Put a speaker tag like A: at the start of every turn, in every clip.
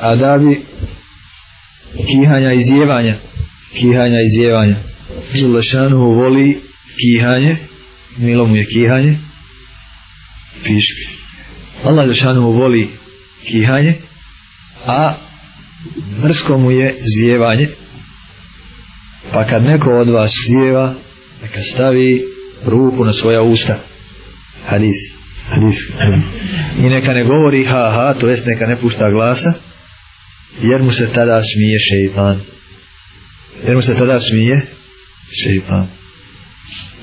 A: adabi kihanja i zjevanja kihanja i zjevanja Zulašanu voli kihanje milo mu je kihanje
B: piški
A: Allah Zulašanu voli kihanje a mrsko mu je zjevanje pa kad neko od vas zjeva neka stavi ruku na svoja usta
B: hadis,
A: hadis. i neka ne govori ha ha to jest neka ne pušta glasa
B: jer mu se tada smije šeitan.
A: Jer mu se tada smije šeitan.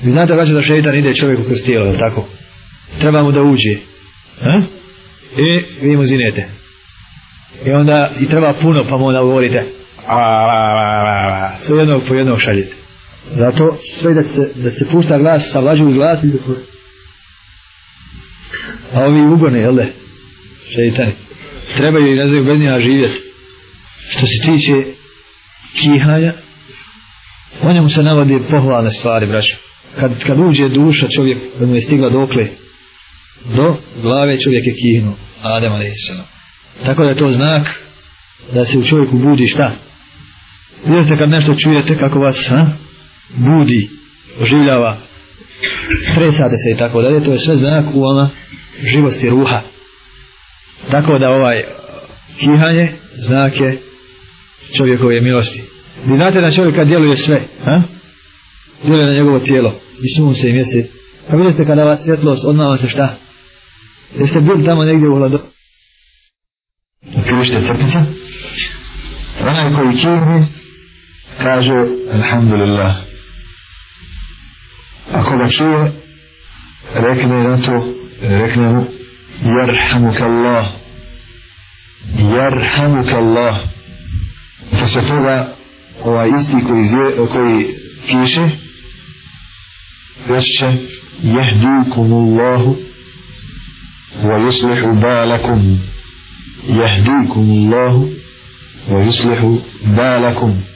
A: Vi znate kada znači da šeitan ide čovjeku kroz tijelo, tako? Treba mu da uđe. Ha? I vi mu zinete. I e onda i treba puno, pa mu onda govorite. A, a, a, a, a. Sve jednog po jednog šaljite. Zato sve da se, da se pušta glas, savlađuju glas i dokoli. A ovi ugone, jel da? Šeitani. Trebaju i ne znaju bez njega živjeti što se tiče kihaja, o njemu se navode pohvalne stvari, braću. Kad, kad uđe duša čovjek, kad mu je stigla dokle, do glave čovjek je kihnu, Adem Aleyhisselam. Tako da je to znak da se u čovjeku budi šta? Vidite kad nešto čujete kako vas ha? budi, oživljava, spresate se i tako dalje, to je sve znak u ona živosti ruha. Tako da ovaj kihanje znak je čovjekove milosti. Vi znate da čovjeka djeluje sve, a? djeluje na njegovo tijelo, i sunce, i mjesec. Pa vidite kada vas svjetlost odnava se šta? Jeste bili tamo negdje u hladu?
B: Uključite crtica. Onaj koji kivni, kaže, alhamdulillah. Ako ga čuje, rekne na to, rekne mu, jarhamu kallah, jarhamu kallah posle toga ovaj isti koji, zje, koji piše reći će jehdikum Allahu wa yuslihu balakum jehdikum Allahu wa yuslihu balakum